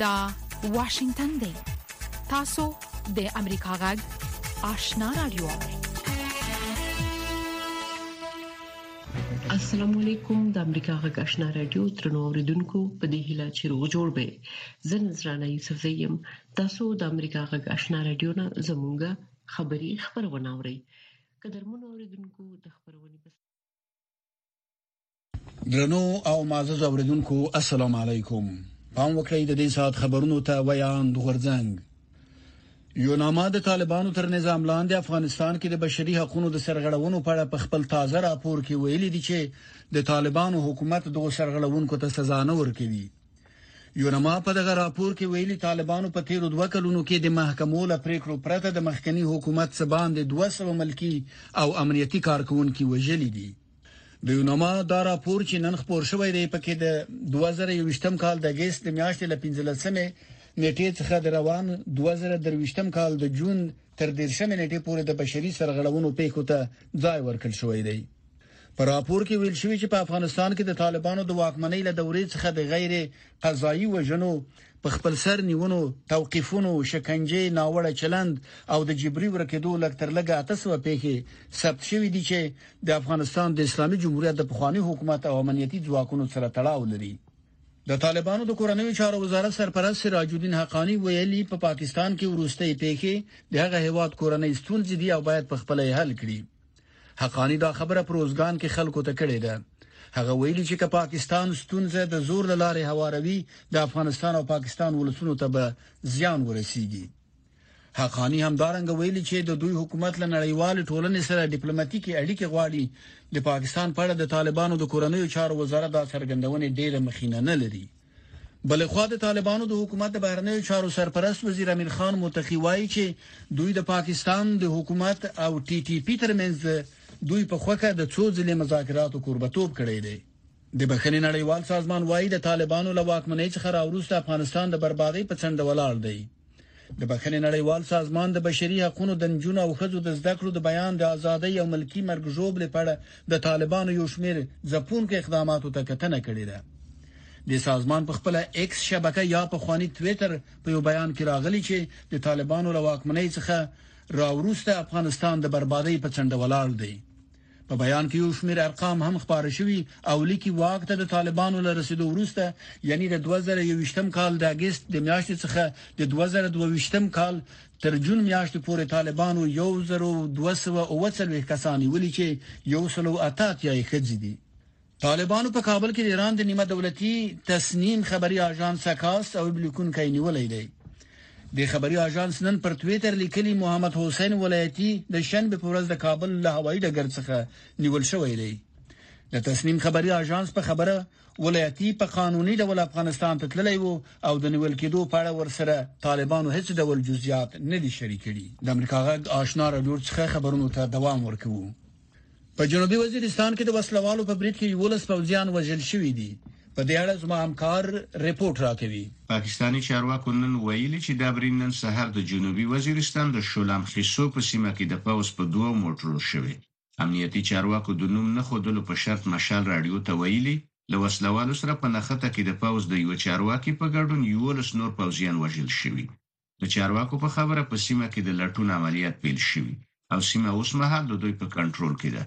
دا واشنگتن دی تاسو د امریکا غږ آشنا رادیو السلام علیکم د امریکا غږ آشنا رادیو ترنو اوریدونکو په دې هیله چې روغ جوړ به زه نذرانه یوسف زیم تاسو د امریکا غږ آشنا رادیو نه زمونږه خبری خبرونه اورئ قدرمن اوریدونکو د خبرونې په درنو او معزز اوریدونکو السلام علیکم پام وکړئ د دې سات خبرونو ته ویاند غورځنګ یوناما د طالبانو تر نظام لاندې افغانستان کې د بشري حقوقو د سرغړونو په اړه په خپل تازه راپور کې ویلي دي چې د طالبانو حکومت دغه سرغړونکو ته سزا نه ورکوي یونما په دغه راپور کې ویلي طالبانو په تیرو دوه کلونو کې د محکمو له پریکړو پرته د مخکنی حکومت څخه باندې 200 ملکی او امنیتي کارکونکو وژلي دي د یونما دا راپور چې نن خبر شوې دی په کې د 2020 کال د اگست د میاشتې له 15مې نیټې څخه د روان 2023 کال د جون تر 13مې نیټې پورې د بشري سرغړونو پیښو ته ځای ورکړ شوې دی په راپور کې ویل شوی چې په افغانستان کې د طالبانو د واکمنۍ له دورې څخه د غیر قضایي وژنو په خپل سر نیونو توقیفونو شکنجه ناوړه چلند او د جبري ورکېدو لګ تر لګه 800 پیښې ثبت شوې دي چې د افغانستان د اسلامي جمهوریت د پخوانی حکومت او امنیتي ځواکونو سره تړاو لري د طالبانو د کورنیو چارو وزارت سرپرست سراج الدین حقانی ویلي په پا پاکستان کې ورستۍ پیښې د هغه هیواد کورنۍ ستونزې دي او باید په خپل حل کړي حقاني دا خبره پر اوزګان کې خلکو ته کړې ده هغه ویلي چې که پاکستان ستونزه د زور له لارې هواروي د افغانستان او پاکستان ولسونو ته به زیان ورسیږي حقانی همدارنګه ویلي چې د دوی حکومت له نړیوال ټولنې سره ډیپلوماټیکي اړیکې غواړي د پاکستان په اړه د طالبانو د کورنیو چارو وزارت دا څرګندونه ډیره مخینه نه لري بله خوا د طالبانو د حکومت د بهرنیو چارو سرپرست وزیر امین خان متقی وایي چې دوی د پاکستان د حکومت او ټي ټي پي ترمنځ دوی په خوکه د څو ځلې مذاکراتو کوربتوب کړی دی د بخښنې نړیوال سازمان وایي د طالبانو له واکمنۍ څخه راوروسته افغانستان د بربادۍ په څنډه ولاړ دی د بخښنې نړیوال سازمان د بشري حقوقو د نجونو او ښځو د زده کړو د بیان د ازادۍ او ملکی مرګ ژوبلې په اړه د طالبانو یو شمېر ځپونکو اقداماتو ته کتنه کړې ده د سازمان په خپل ایکس شبکه یا په خواني ټویټر په یو بیان کې راغلي چې د طالبانو له واکمنۍ څخه راوروسته افغانستان د بربادۍ په څنډه ولاړ دی په بیان کې یو شمېر ارقام هم خپاره شوي او لیکي واک ته د طالبانو له رسیدو وروسته یعنی د 2021م کال د اگست د میاشتې څخه د 2022م کال تر جون میاشتې پورې طالبانو 1240 کسان نیولي چې 108 یا ښځې دي طالبانو په کابل کې د ایران د نیمه دولتي تسنیم خبري آژانس سکاست او لیکونکی نیولې دی د خبري آژانس نن پر ټوئیټر لیکلی محمد حسین ولایتي د شنبه په ورځ د کابل له هوایي ډګر څخه نیول شوی دی د تسنیم خبري آژانس په خبره ولایتي په قانوني ډول افغانستان ته تللی وو او د نیول کېدو په اړه ورسره طالبانو هیڅ ډول جزئیات نه دي شریک کړي د امریکا غږ آشنا رادیو څخه خبرونو ته دوام ورکوي په جنوبي وزیرستان کې د وسلوالو په برید کې 11 پوځیان وژل شوي دي په دې اړه زما همکار رپورټ راکوي پاکستاني چارواکو نن ویلي چې دا برید نن سهار د جنوبي وزیرستان د شولام خیسو په سیمه کې د پوځ په دوو موټرو شوی امنیتي چارواکو د نوم نه ښودلو په شرط مشال راډیو ته ویلي له وسلوالو سره په نښته کې د پوځ د یوه چارواکي په ګډون یولس نور پوځیان وژل شوي د چارواکو په خبره په سیمه کې د لټون عملیات پیل شوي او سیمه اوس مهال د دوی په کنټرول کې ده.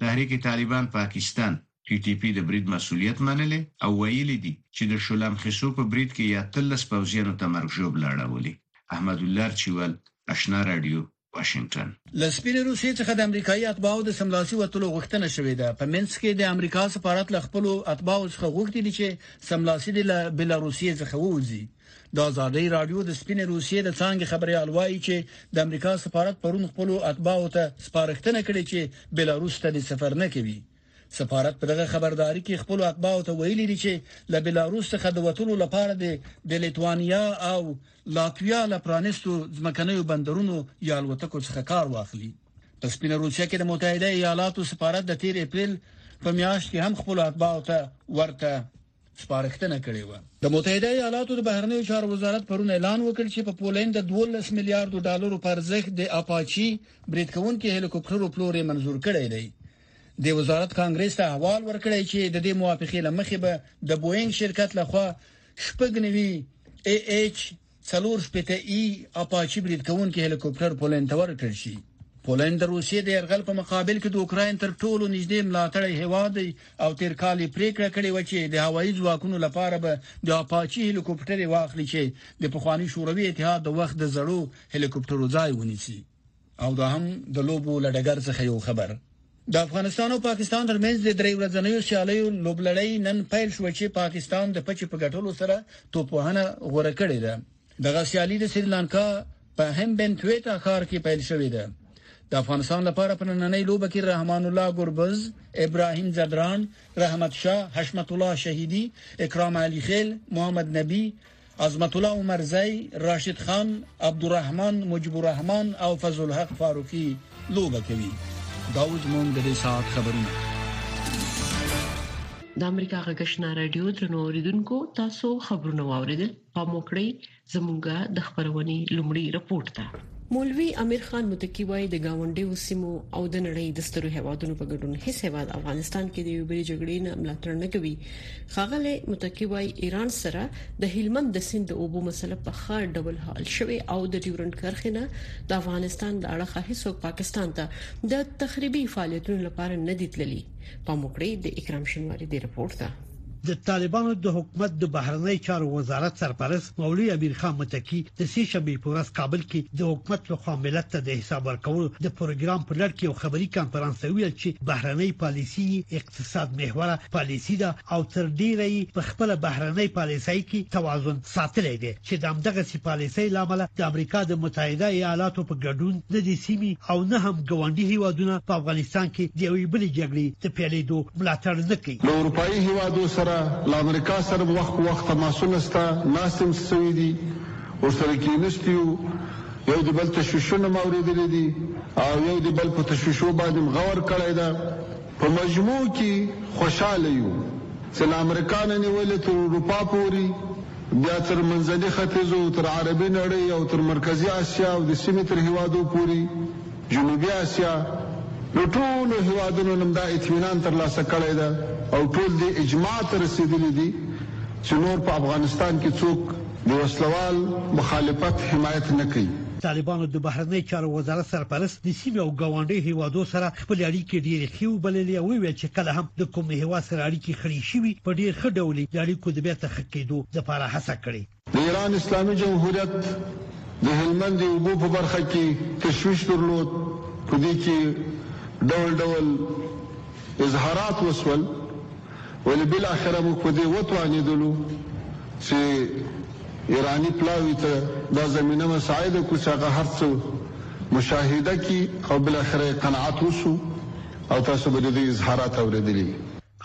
تحریک طالبان پاکستان، TTP، د برید مسوولیت منلی او ویلي دي چې د شلم خسو په برید کې یې اتلس پوځیانو ته مرګ ژوبله اړولې. احمدالله رچیوال، اشنا راډیو، واشنګټن. له سپینې روسیې څخه د امریکايي اتباعو د سملاسي وتلو غوښتنه شوې ده. په مینسک کې د امریکا سفارت له خپلو اتباعو څخه غوښتي دي چې سملاسي دې له بلاروسیې څخه ووځي. د ازادۍ راډیو د سپینې روسیې د څانګې خبریال وايي چې د امریکا سفارت پرون خپلو اتباعو ته سپارښتنه کړې چې بلاروس ته دې سفر نه کوي. سفارت په دغه خبرداري کې خپل اتباعو ته ویلي دي چې له بلاروس څخه د وټولو لپاره د لیتوانیا او لاتویا له پرانستو ځمکنیو بندرونو یا الوتکو څخه کار واخلي په سپینه روسیه کې د متحده ایالاتو سفارت د 13 اپریل په میاشت کې هم خپل اتباعو ته ورته سپارښتنه کړې وه. د متحده ایالاتو د بهرنیو چارو وزارت پرون اعلان وکړ چې په پولند د دوولس میلیاردو ډالرو په ارزښت د اپاچي برید کوونکي هلیکوپټرو پلور یې منظور کړی دی. دې وزارت کانګرس ته احوال ورکړی چې د دې موافقې له مخې به د بوئینګ شرکت لخوا شپږ نوي ای ایچ څلور شپېته ای اپاچي برید کوونکي هلیکوپټر پولند ته ورکړل شي پولند د روسیې د يرغل په مقابل کې د اوکراین تر ټولو نږدې ملاتړی هیواد دی او تیر کال یې پریکړه کړې و چې د هوایي ځواکونو لپاره به د اپاچي هلیکوپټرې واخلي چې د پخواني شوروي اتحاد د وخت د زړو هلیکوپټرو ځای ونیسي او دا هم د لوبو لډګر څخه یو خبر د افغانستان او پاکستان ترمنځ د درې ورځنیو سیالیو لوبلړۍ نن پیل شو چې پاکستان د پچې په ګټلو سره توپوهنه غوړه کړې ده دغه سیالي د سریلانکا په هم بنتویتا ښار کې پیل شوې ده د افغانستان لپاره په نننۍ لوبه کې رحمان الله ګربز، ابراهیم زدران، رحمت شاه، حشمت الله شهیدی، اکرام علي خیل، محمد نبی، عظمت الله عمرزی، راشد خان، عبدالرحمن، مجیب الرحمن او فضل الحق فاروقي لوبه کوي. دا و زموږ د دې ساعت خبرونه. د امریکا غږشنا رادیو درنو اوریدونکو تاسو خبرونه واوریدل پام وکړئ زموږه د خبرونې لومړی رپورت ده مولوی امیر خان متکی وایي د گاونډیو سیمو او د نړۍ د سترو هیوادونو په ګډون هیڅ هیواد افغانستان کې د یوې بلې جګړې نه ملاتړ نه کوي ښاغلی متقي وايي، ایران سره د هلمند د سیند د اوبو مسله په ښه ډول حل شوې او د ډیورنډ کرښې نه د افغانستان له اړخه هیڅوک پاکستان ته د تخریبي فعالیتونو لپاره نه دي تللي. پام وکړئ، د اکرام شینواري دې رپورټ ته. د طالبانو د حکومت د بهرنیو چارو وزارت سرپرست مولوي امیر خان متقي د سې شنبې په ورځ کابل کې د حکومت له خوا ملت ته د حساب ورکولو د پروګرام په لړ کې یو خبري کنفرانس ته وویل چې بهرنۍ پالیسي یې اقتصاد محوره پالیسی ده او تر ډیره یې په خپل بهرنۍ پالیسۍ کې توازن ساتلی دی چې د همدغه سی پالیسۍ لامل د امریکا د متحده ایالاتو په ګډون د دې سیمې او نه هم ګوندي هیوادونه په افغانستان کې د یوې بلې جګړې د پیلېدو ملاتړ نه کوي له اروپایي هیوادو سره له امریکا سره وخت په وخت تماسونه سته ناستې هم شوې دي ورسره کینستي یو یو د بل تشویشونه ماورېدلې دي او یو د بل په تشویشو باندې غور کړی ده په مجموع کی خوشحاله یو چه له امریکا نه نیولې تر اروپا پوری بیا تر منځنی ختیځ او تر عربی نړۍ او تر مرکزی اسیا او د سیمی تر هیوادو پوری جنوبی اسیا له ټولو هیوادونو نه دا اطمینان تر لاسه کړی ده او ټول دی اجماع ته رسیدلی دی چه نور په افغانستان کی څوک د وسله وال مخالفت حمایت نه کوي. طالبانو د بهرنیو چارو وزارت سرپرست د سیمې او ګاونډیو هېوادو سره خپلې اړیکې ډېرې ښې وبللې او وویل چې کله هم د کوم هېواد سره اړیکې خړې شوي، په ډېر ښه ډول یې د اړیکو د بېرته ښه کېدو لپاره هڅه کړې. د ایران اسلامي جمهوریت د هلمند د اوبو په برخه کې تشویش درلود، په دې کې ډول ډول اظهارات وشول، ولې بالاخره موږ په دې وتوانېدلو چې ایراني پلاوي ته دا زمینه مساعده کړو چې هغه هر څه مشاهده کړي او بالاخره یې قناعت وشو او تاسو به د دوی اظهارات اورېدلي وي.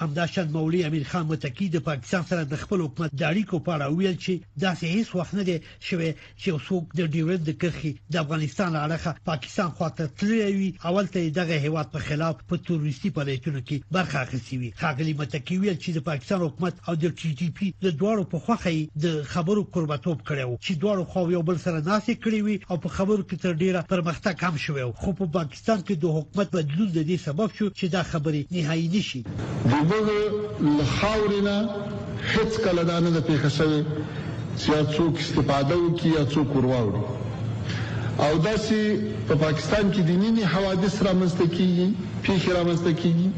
همداشان مولوي امیر خان متقي د پاکستان سره د خپل حکومت د اړیکو په اړه وویل چې داسې هېڅ وخت نه دی شوی چې یو څوک د ډیورند د کرخي د افغانستان اړخه پاکستان خواته تللی وي اول ته دغه هیواد په خلاف په تروریستي فعالیتونو کې برخه اخیستي وي خاغلی متکی ویل چې د پاکستان حکومت او د ټي ټي پی د دواړو په خوخه د خبرو قربتوب کړو چې دواړو خو یو بل سره ناسې کړې وي او په خبرو کې تر ډیره پرمختګ هم شوی خو په تر کې د حکومت بدلون د دې سبب شو چې دا خبرې نهايي نه شي. زموږ له خاورې نه هېڅکله دا نه ده پېښه شوې چې یا څوک استفاده وکړي یا څوک ور واوړي او داسې په پاکستان کې د مینې حوادث رامنځته کېږي، پېښې رامنځته کېږي،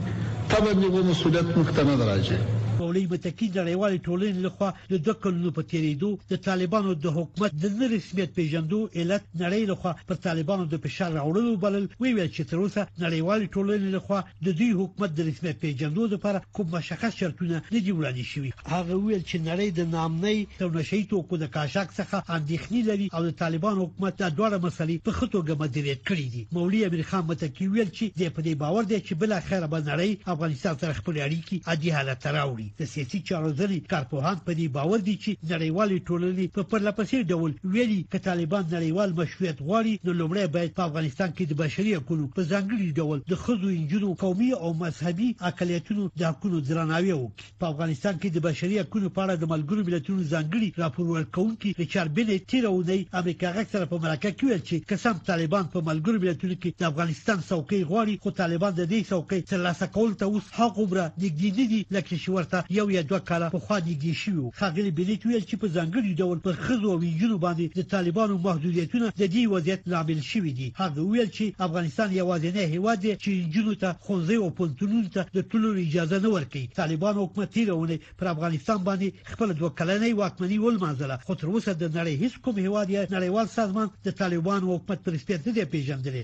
طبعاً د هغو مسوولیت موږ ته نه ده راجع. مولوي متقي د نړیوالې ټولنې له خوا د دوه کلونو په تیریدو د طالبانو د حکومت د نه رسمیت پیژندو علت نړۍ لخوا پر طالبانو د فشار راوړلو بلل وی ویل چې تر اوسه نړیوال ټولنې لخوا د دوی حکومت د رسمیت پیژندو لپاره کوم مشخص شرطونه نه دي وړاندې شوي هغه ویل چې نړۍ د نامنۍ او نشئی توکو د کاشاک څخه اندېښنې لري او د طالبان حکومت دا دواړه مسلې په خطو توګه مدیریت کړې دي مولوی امیر خان متکی ویل چې د په دې باور دی چې بل اخر به نړۍ افغانستان سره خپل اړیکي عادي حالت راوړي د سیاسي چارو ځینې کارپوهان په دې باور دي چې نړیوالې ټولنې په پرلپسې ډول ویلي که طالبان نړیوال مشروعیت غواړي نو لومړی باید په افغانستان کې د بشري حقوقو په ځانګړي ډول د ښځو انجونو قومي او مذهبي اقلیتونو د حقوقو درناوی وکړي په افغانستان کې د بشري حقوقو په اړه د ملګرو ملتونو ځانګړي راپور ورکوونکي ریچارډ بنیټ تیره اونۍ امریکا غږ سره په مرکه کې ویل چې که سم طالبان په ملګرو ملتونو کې د افغانستان څوکۍ غواړي خو طالبان د دې څوکۍ ترلاسه کولو ته اوس هغه عمره نږدې نه دي لکه چې ورته یو یا دوه کاله پخوا نږدې شوي وو. ښاغلي بېنېټ وویل چې په ځانګړي ډول پر ښځو او نجونو باندې د طالبانو محدودیتونه د دې وضعیت لامل شوي دي. هغه وویل چې افغانستان یوازینی هېواد دی چې نجونو ته ښوونځیو او پوهنتونونو ته د تللو اجازه نه ورکوي. طالبانو حکومت تېره اونۍ پر افغانستان باندې خپله دوه کلنۍ واکمني ولمانځله، خو تر اوسه د نړۍ هېڅ کوم هېواد یا نړیوال سازمان د طالبانو حکومت په رسمیت نه دی پېژندلی.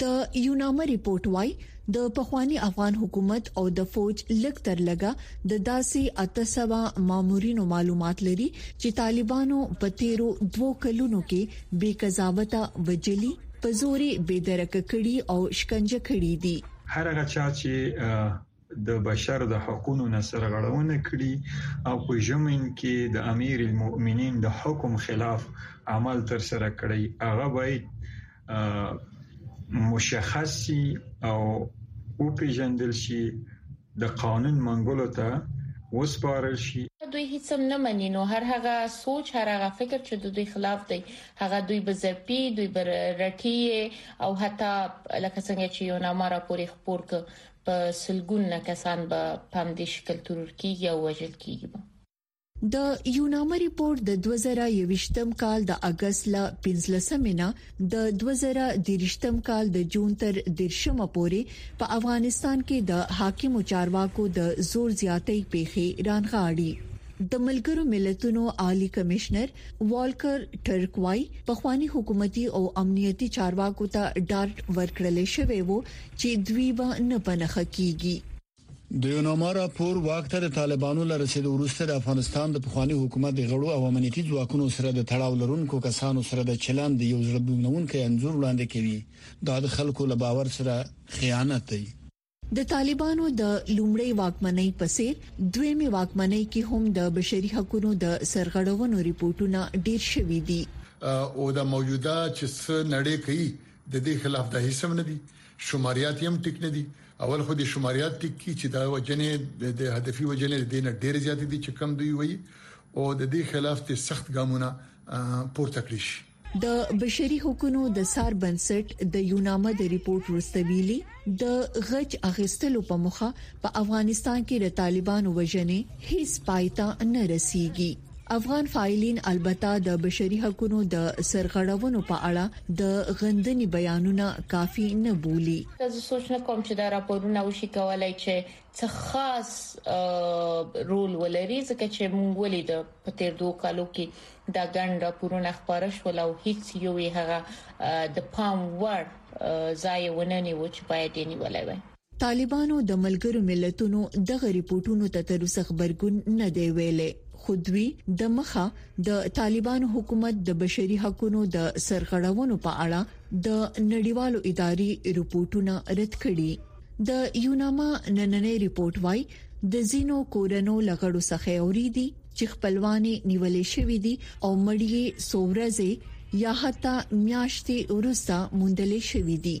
د یوناما رپورت وای د پخوانی افغان حکومت او د فوج لګ تر لګه د داسي اته سوا مامورینو معلومات لري چې طالبانو په تیرو دوو کلونو کې بې قضاوت وجلی په زوري بې درک کړي او شکنجه کړي دي هر هغه چا چې د بشر د حقونو نه سرغړونه کړي او په ژمین کې د امیر المؤمنین د حکم خلاف عمل تر سره کړي هغه باید مشخصي او او پیژندل شي د قانون منګولو ته وسپارل شي دوی هیڅ هم نه مني نو هر هغه سوچ هر هغه فکر چې د دوی خلاف دی هغه دوی به زرپی دوی به رټي او حتی لکه څنګه چې یو نامه راپورې خپور ک په سلګونه کسان به پام دې شکل ترور کیږي او وژل کیږي د یوناما ریپورت د 2021م کال د اگست ل 15مې نه د 2023م کال د جون تر 13مه پورې په افغانستان کې د حاکم چارواکو د زور زیاتۍ پیښې رانغاړي د ملګرو ملتونو عالی کمشنر والکر ټرک وای په خواني حکومتي او امنیتي چارواکو ته ډارټ ورکړل شوی وو چې دوی به نه په نښه کېږي. د یوناما راپور، واک ته د طالبانو له رسېدو وروسته د افغانستان د پخواني حکومت د غړو او امنیتي ځواکونو سره د تړاو لرونکو کسانو سره د چلند یو زړه بوږنوونکی انځور وړاندې کوي، دا د خلکو له باور سره خیانت دی. د طالبانو د لومړۍ واکمنۍ په څېر دویمې واکمنۍ کې هم د بشري حقونو د سرغړونو رپوټونه ډېر شوي دي. او دا موجوده چې څه نړۍ کوي، د دې خلاف دا هیڅ هم نه دي شماریات هم ټیک نه دي اول خو د شماریات ټیک کی چې دا وجنې د هدفي وجنې د دینه ډیر زیات دي چې کم دوی وي او د دې خلاف ته سخت ګامونه پورته کړی شي د بشري حقوقو د سار بنسټ د یوناما د ریپورت وروسته ویلي د غچ اخیستلو په مخه په افغانستان کې د طالبانو وژنې هیڅ پایته نه رسیږي افغان فاعلین البته د بشري حقوقو د سرغړونو په اړه د غندنې بیانونه کافي نه بولي. دا زه سوچ نه کوم چې دا راپورونه وشي کولای چې څه خاص رول ولري، ځکه چې موږ ولیدل په تیر دوو کالو کې دا ګڼ راپورونه خپاره شول او هیڅ یو یې هغه د پام وړ ځای ونه نیو چې باید یې نیولی وای. طالبانو د ملګرو ملتونو دغه رپورټونو ته تر اوسه غبرګون نه دی ویلی، خو دوی د مخه د طالبانو حکومت د بشري حقونو د سرغړونو په اړه د نړیوالو اداري رپورټونه رد کړي. د یوناما نننی رپورټ وايي، د ځینو کورنو له غړو څخه یې اوریدي، چې خپلوان یې نیول شوي دي او مړي یې څو ورځې یا حتی میاشتې وروسته موندل شوي دي.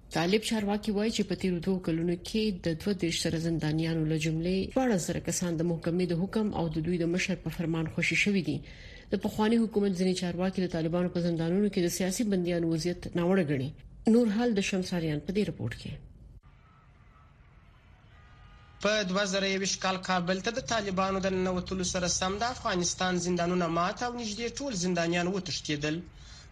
طالب چارواکي وایي چې په تیرو دوه کلونو کې د 22 سره زندانیانو له جملې شپږ سره کسان د محکمې د حکم او د دوی د مشر په فرمان خوشي شوې دي د پخوانی حکومت ځینې چارواکي د طالبانو په زندانونو کې د سیاسي بندیانو وضعیت ناوړه ګڼي نور حال د شمساریان په دې رپورت کې په دوه زره یوویشت کال کابل ته د طالبانو د ننوتلو سره سم د افغانستان زندانونه مات او نږدې ټول زندانیان وتښتېدل.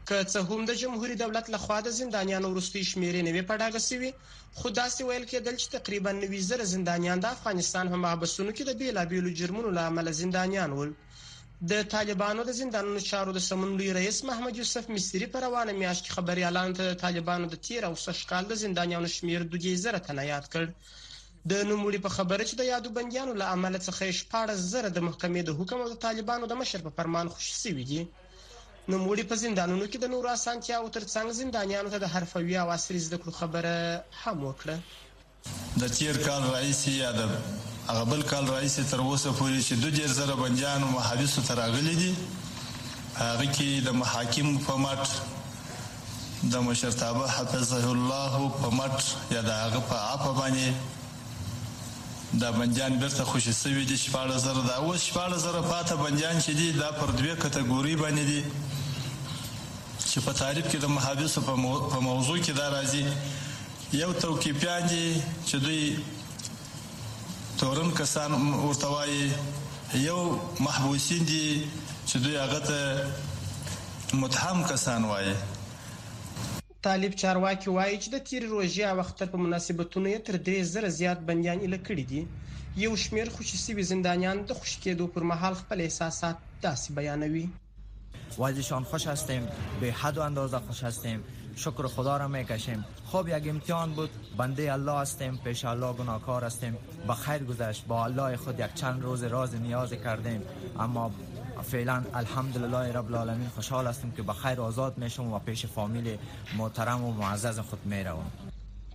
که څه هم د جمهوري دولت له خوا د زندانیانو وروستۍ شمېرې نه وې په ډاګه شوي، خو داسې ویل کېدل چې تقریبا نوي زره زندانیان د افغانستان په محبسونو کې د بېلابېلو جرمونو له امله زندانیان ول. د طالبانو د زندانونو چارو د سمون لوی رئیس محمد یوسف مصری په روانه میاشت کې خبریالانو ته د طالبانو د تیر او سږ کال د زندانیانو شمیر دوه زره تنه یاد کړ د نوموړي په خبره چې د یادو بندیانو له امله څخه یې شپاړس زره د محکمې د حکم او د طالبانو د مشر په فرمان خوشي شوي دي نوموړي په زندانونو کې د نورو اسانتیاو ترڅنګ زندانیانو ته د حرفوي او عصري زده کړو خبره هم وکړه د تېر کال راهیسې یا د هغه بل کال راهیسې تر اوسه پورې چې دوه دېرش زره بندیان محابسو ته راغلي دي، په هغه کې د محاکمو په مټ، د مشرتابه حفظه الله په مټ یا د هغه په عفه باندې دا بندیان بېرته خوشې شوي دي، شپاړس زره. دا اوس شپاړس زره پاته بندیان چې دي، دا پر دوې کتګورۍ باندې دي چې په تعریف کې د محابسو په موضوع کې دا راځي یو توقیفیان دي چې دوی تورن کسان ورته وایي، یو محبوسین دي چې دوی هغه ته متهم کسان وایي. طالب چارواکي وایي چې د تېرې روژې او اختر په مناسبتونو یې تر درې زره زیات بندیان ایله کړي دي. یو شمېر خوشې شوي زندانیان د خوشې کېدو پر مهال خپل احساسات داسې بیانوي. وضعشان خوش هستیم به حد و اندازه خوش هستیم شکر خدا را میکشیم خوب یک امتحان بود بنده الله هستیم پیش الله گناهکار هستیم به خیر گذشت با الله خود یک چند روز راز نیاز کردیم اما فعلا الحمدلله رب العالمین خوشحال هستیم که به خیر آزاد میشم و پیش فامیل محترم و معزز خود میروم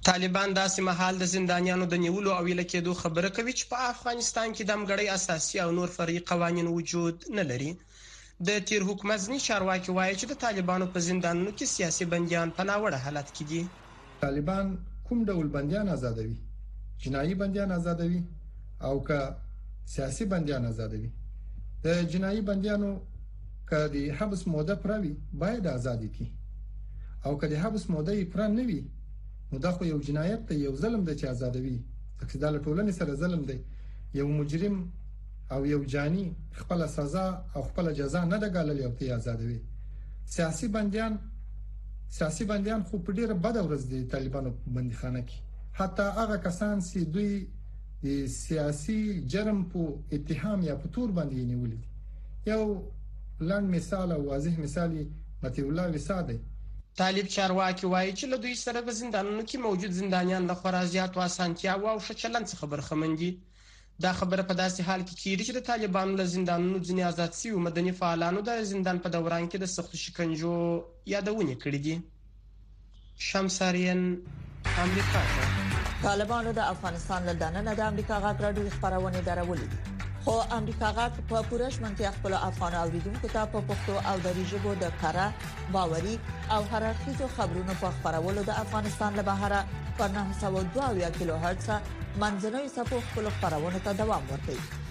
طالبان داسې مهال د زندانیانو د نیولو او ایله کېدو خبره کوي چې په افغانستان کې دمګړۍ اساسي او نور فرعي قوانین وجود نه لري. د تیر حکومت ځني چارواکي وایې چې د طالبانو په زندانونو کې سیاسي بندیان په ناوړه حالت کې دي. طالبان کوم ډول بندیان ازادوي؟ جنایي بندیان ازادوي او که سیاسي بندیان ازادوي؟ د جنایي بندیانو که د حبس موده پوره وي باید آزاد کړي او که د حبس موده یې پوره نه وي نو دا خو یو جنایت دی یو ظلم دی چې آزادوي ځکه دا له ټولنې سره ظلم دی یو مجرم او یو جاني خپل سزا او خپل جزا نه ده ګاللې او ته آزادوي سیاسي بندیان سیاسي بندیان خو په ډیره بده ورځ دي طالبانو بندیخانه کې حتی هغه کسان چې دوی د سیاسي جرم په اتهام یا په تور باندې نیولي دي یو لنډ مثال او واضح مثال مطیع الله وسا دی طالب چارواکي وایي چې له دوی سره په زندانونو کې موجود زندانیان له خورا زیاتو اسانتیاو او ښه چلند څخه برخمن دي دا خبره په داسې حال کې کیږي چې د طالبانو له زندانونو ځینې آزاد شوي مدني فعالانو د زندان په دوران کې د سختو شکنجو یادونې کړې دي شمساریان امریکا ته طالبانو د افغانستان له دننه د امریکا غاک راډیو خبرونه درولې دي خو امریکا غاک په پوره شمنتیا خپل افغان اوریدونکو ته په پښتو او دری ژبه د کره باوري او هررخیزو خبرونو په خبرولو د افغانستان له بهره په 902 کیلو هرتز منځنوي سپو خپل خبرونه ته دوام ورکړي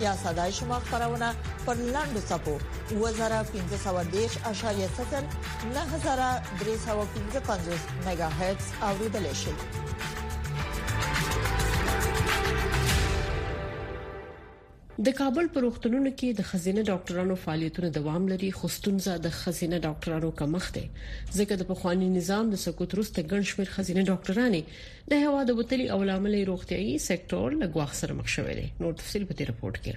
یا صداي شما خبرونه پر لاندو صفو 2015.0 9315 میگا هرتز اوریدل شي د کابل په روغتونونو کې د خزینه ډاکټرانو فعالیتونه دوام لري خو ستونزه د خزینه ډاکټرانو کمښت دی ځکه د پخوانی نظام د سقوط وروسته ګڼ شمېر خزینه ډاکټرانې د هواده وتلي او لامل روغتيايي سکتور له ګواښ سره مخ شوی دی نور تفصيل په دې رپورت کې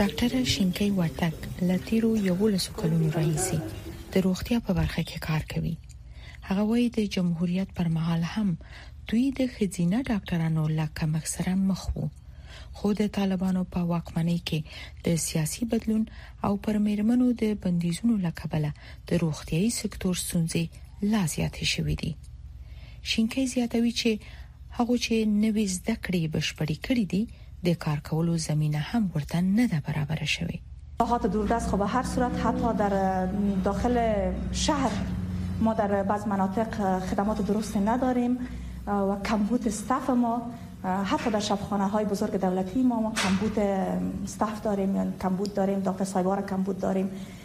ډاکټر شینکۍ واتک لتیرو یو لسو کلونو راهیسي د روغتیا په برخه کې کار کوي هغه وایي د جمهوریت پر مهال هم دوی د خزینه ډاکټرانو له کم سره مخ وو خو د طالبانو په واکمنۍ کې د سیاسي بدلون او پر میرمنو د بندیزونو لکبله د روغتيايي سکتور ستونزې لا زیاتې شوې دي شینکۍ زیاتوي چې هغه چې نوې زده کړې بشپړې کړې دي د کار کولو زمينه هم ورته نه ده برابر شوې ساحات دوردست خو به هر صورت حتی در داخل شهر ما در بعض مناطق خدمات درست نداریم و کمبود استف ما حتی در شفخانه های بزرگ دولتی ما ما کمبود استف داریم یا کمبود داریم دکتر صاحبا را کمبود داریم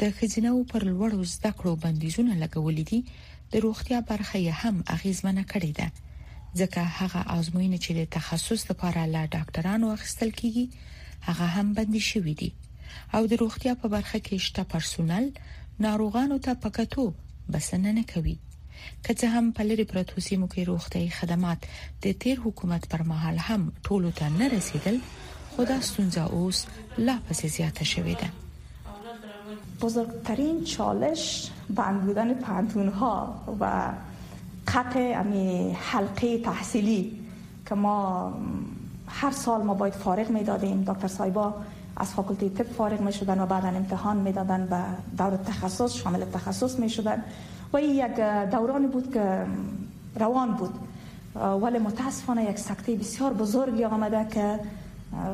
د ښځینه او پر لوړو زده کړو بندیزونه لګولې دي د روغتیا برخه یې هم اغیزمنه کړې ده ځکه هغه آزموینې چې د تخصص لپاره لا ډاکټرانو اخیستل کیږي هغه هم بندي شوې دي او د روغتیا په برخه کې شته پرسونل ناروغانو ته پکتو بسنه نه کوي که څه هم په لری پروتو سیمو کې روغتيي خدمات د تیر حکومت پر مهال هم ټولو ته نه رسیدل خو دا ستونزه اوس لا پسې زیاته شوې ده بزرگترین چالش بند بودن پانتون ها و قطع حلقه تحصیلی که ما هر سال ما باید فارغ می دادیم دکتر سایبا از فاکولته طب فارغ می شدن و بعدا امتحان می و دور تخصص شامل تخصص می پی یک دورانی بود که روان بود ولی متاسفانه یک سکته بسیار بزرگ آمده که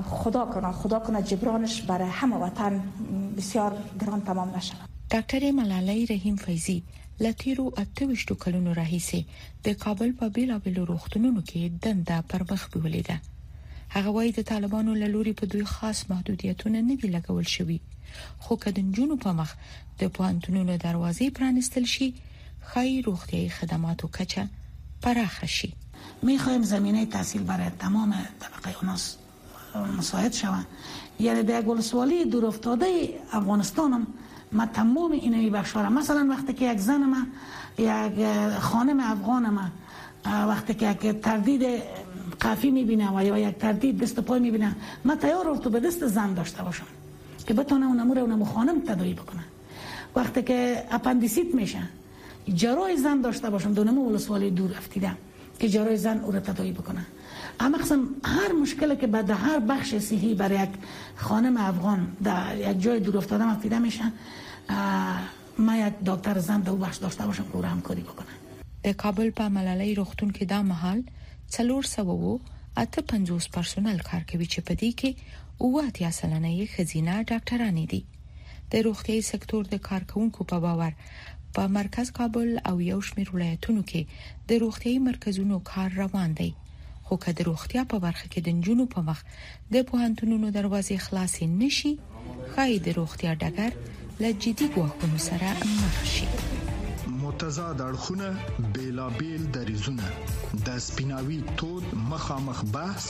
خدا کنه خدا کنه جبرانش بر همه وطن بسیار گران تمام نشود. ډاکټرې ملاله رحیم فیضي له تېرو اته ویشتو کلونو راهیسې د کابل په بېلابېلو روغتونونو کې دنده پر مخ بیولې ده. هغه وایي د طالبانو له لوري په دوی خاص محدودیتونه نه دي لګول شوي، خو که د نجونو په مخ د پوهنتونونو دروازې پرانیستل شي، ښايي روغتيايي خدماتو کچه پراخه شي. میخوایم زمینه تحصیل برای تمام طبقه ناس مساعد شوه یعنی در یک ولسوالی دور افتاده افغانستان هم ما تمام اینایی بخشارم مثلا وقتی که یک زن ما یک خانم افغان ما وقتی که یک تردید قفی میبینه و یا یک تردید دست پای میبینه ما تیار ارتو به دست زن داشته باشم که بتانه اونمو رو اونمو خانم تدایی بکنه وقتی که اپندیسیت میشه جراح زن داشته باشم دو نمو ولسوالی دور افتیده که جراح زن او را تدایی بکنه اما قسم هر مشکلی که بعد هر بخش صحی برای یک خانم افغان در یک جای دور افتاده افتیده میشه ما یک دکتر زن دو بخش داشته باشم که او را همکاری بکنه د کابل په ملالۍ روغتون کې دا مهال څلور سوه وو اته پنځوس پرسونل کار کوي چې په دې کې اووه اتیا سلنه یې ښځینه ډاکټرانې دي د روغتياي سکتور د کارکونکو په باور په مرکز کابل او یو شمېر ولایتونو کې د روغتياي مرکزونو کار روان دی خو که د روغتیا په برخه کې د جنونو په مخ د پوهنتونونو دروازې خلاصې نشي خای د روغتیا ډګر له جدي ګواښونو سره مخ شي متضاد اړخونه بیلابیل دریزونه د سپیناوي تود مخامخ بحث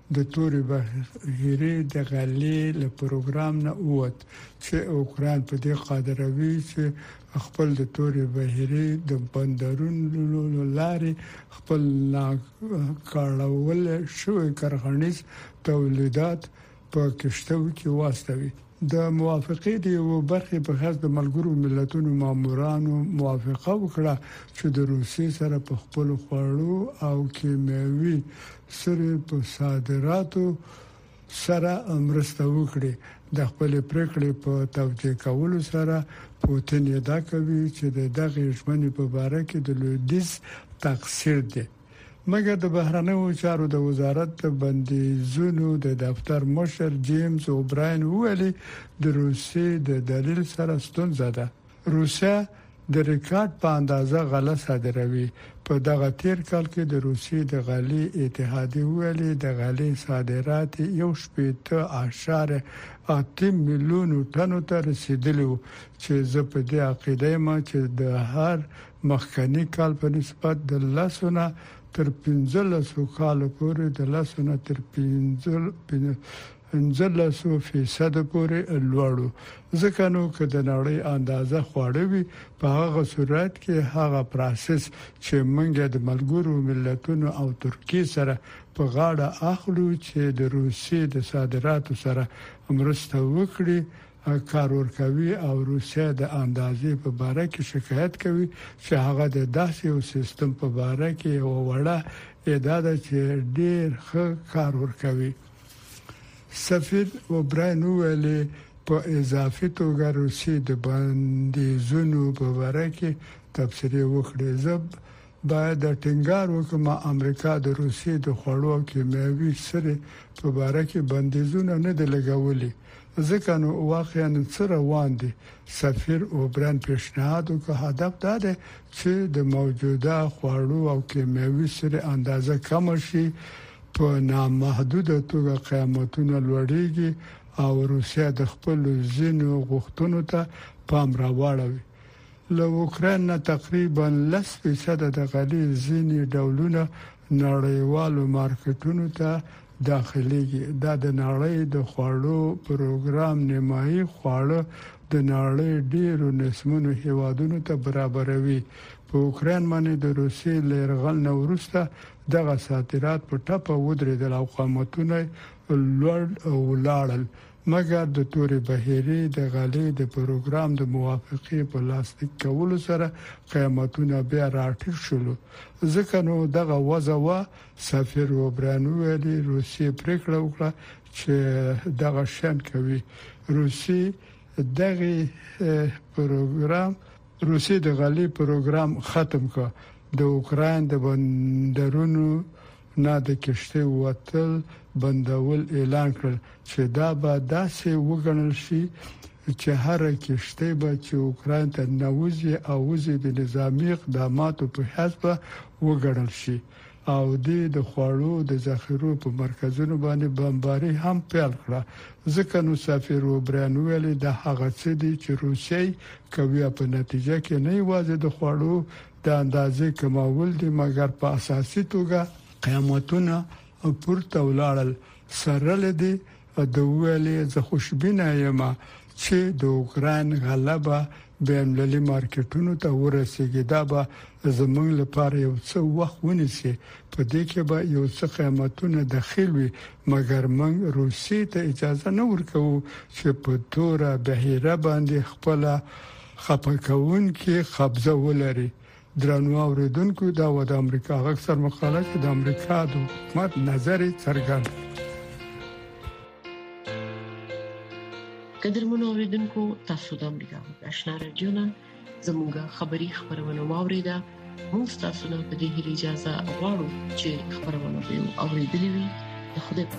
د تورې بحیرې د غلې له پروګرام نه ووت چې اوکراین په دې قادروي چې خپل د تورې بحیرې د بندرونو له لارې خپل ناکړول شوی کرغنیز تولیدات په کشتو کې واستوي. د موافقې د یوه برخې په حیث د ملګرو ملتونو مامورانو موافقه وکړه چې د روسیې سره په خپلو خوړو او کیمیاوي سرې په صادراتو سره مرسته وکړي د خپلې پریکړې په توجیه کولو سره پوتین ادعا کوي چې د دغې ژمنې په باره کې د لویدیځ تقصیر دی مګر د بهرنیو چارو د وزارت د بندیزونو د دفتر مشر جیمز اوبراین وویل، د روسیې د دلیل سره ستونزه ده. روسیه د ریکارډ په اندازه غله صادروي. په دغه تېر کال کې د روسیې د غلې اتحادیې وویل، د غلې صادرات یې یو شپېته اعشاریه اته میلیونو ټنو ته رسېدلي وو چې زه په دې عقیده یم چې د هر مخکني کال په نسبت د لسو نه تر پنځلسو کالو پورې د لسو نه تر پنځلسو فیصدو پورې لوړ و، ځکه نو که د نړۍ اندازه خواړه وي، په هغه صورت کې هغه پراسس چې موږ د ملګرو ملتونو او ترکیې سره په غاړه اخلو چې د روسیې د صادراتو سره مرسته وکړي، کار ورکوي او روسیه د اندازې په باره کې شکایت کوي چې هغه د داسې یو سیستم په باره کې یو وړه ادعا ده چې ډیر ښه کار ورکوي سفیر اوبراین ویل په اضافي توګه روسي د بندیزونو په باره کې تبصرې وکړې زب باید ټینګار وکړم امریکا د روسیې د خوړو او کیمیاوي سرې په باره کې بندیزونه نه دي لګولي، ځکه نو واقعاً څه روان دي؟ سفیر اوبراین پیشنهاد وکړ، هدف دا دی چې د موجوده خوړو او کیمیاوي سرې اندازه کمه شي، په نامحدوده توګه قیمتونه لوړیږي او روسیه د خپلو ځینو غوښتنو ته پام راواړوي. له اوکراین نه تقریبا لس فیصده د غلې ځینې ډولونه نړیوالو مارکیټونو ته داخليږي دا د نړۍ د خوړو پروګرام نیمایي خواړه د نړۍ ډیرو نسمنو هیوادونو ته برابروي په اوکراین باندې د روسیې له یرغل نه وروسته دغه صادرات په ټپه ودرېدل او قیمتونه لوړ ولاړل مګر د تورې بحیرې د غلې د پروګرام د موافقې په لاسلیک کولو سره قیامتونه بیا راټیټ شول ځکه نو دغه وضع وه سفیر وبران ویل روسیې پریکړه وکړه چې دغه شین کوي روسیې دغه پروګرام روسیې د غلې پروګرام ختم کړ د اوکراین د بندرونو نه د کښتۍ وتل بندول اعلان کړل چې دا به داسې وګڼل شي چې هره کښتۍ به چې اوکراین ته نوځي او وځي د نظامي اقداماتو په حیث به وګڼل شي او د د خوړو د ذخیرو په مرکزونو باندې بمباري هم پیل کړه ځکه نو سفیر اوبران ویل د هغه څه دي چې روسیه کوي په نتیجه کې نه یوازې د خوړو د اندازې کمول دي مګر په اساسي توګه. قیامتونه پورته ولاړل سره له دې ده وویلې زه خوشبینه یم چې د اوکراین غله به بینالمللي مارکیټونو ته ورسیږي دا به زموږ لپاره یو څه وخت ونیسي په دې کې به یو څه قیامتونه دخیل وي مګر موږ روسیې ته اجازه نه ورکوو چې په توره بحیره باندې خپله خپه کوونکې قبضه ولري. درنو اوریدونکو دا و د امریکا غږ سر مقاله چې د امریکا د حکومت نظر څرګند قدرمن اوریدونکو تاسو د امریکا غږ آشنا رادیو نه زموږه خبری خبرونه واوریده موږ تاسو ته په دې هیله اجازه غواړو چې خبرونه به اوریدلې وي د خوده په